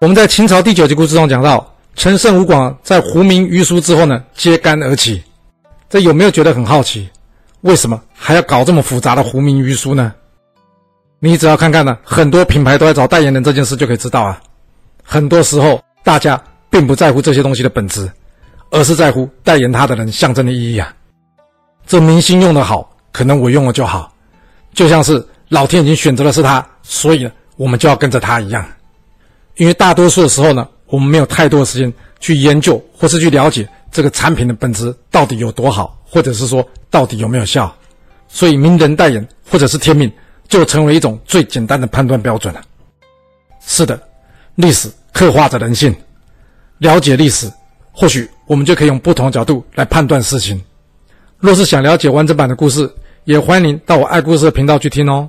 我们在秦朝第九集故事中讲到，陈胜吴广在胡明于书之后呢，揭竿而起。这有没有觉得很好奇？为什么还要搞这么复杂的胡明于书呢？你只要看看呢，很多品牌都在找代言人这件事就可以知道啊。很多时候，大家并不在乎这些东西的本质，而是在乎代言他的人象征的意义啊。这明星用的好，可能我用了就好，就像是老天已经选择的是他，所以呢，我们就要跟着他一样。因为大多数的时候呢，我们没有太多的时间去研究或是去了解这个产品的本质到底有多好，或者是说到底有没有效，所以名人代言或者是天命就成为一种最简单的判断标准了。是的，历史刻画着人性，了解历史，或许我们就可以用不同的角度来判断事情。若是想了解完整版的故事，也欢迎您到我爱故事的频道去听哦。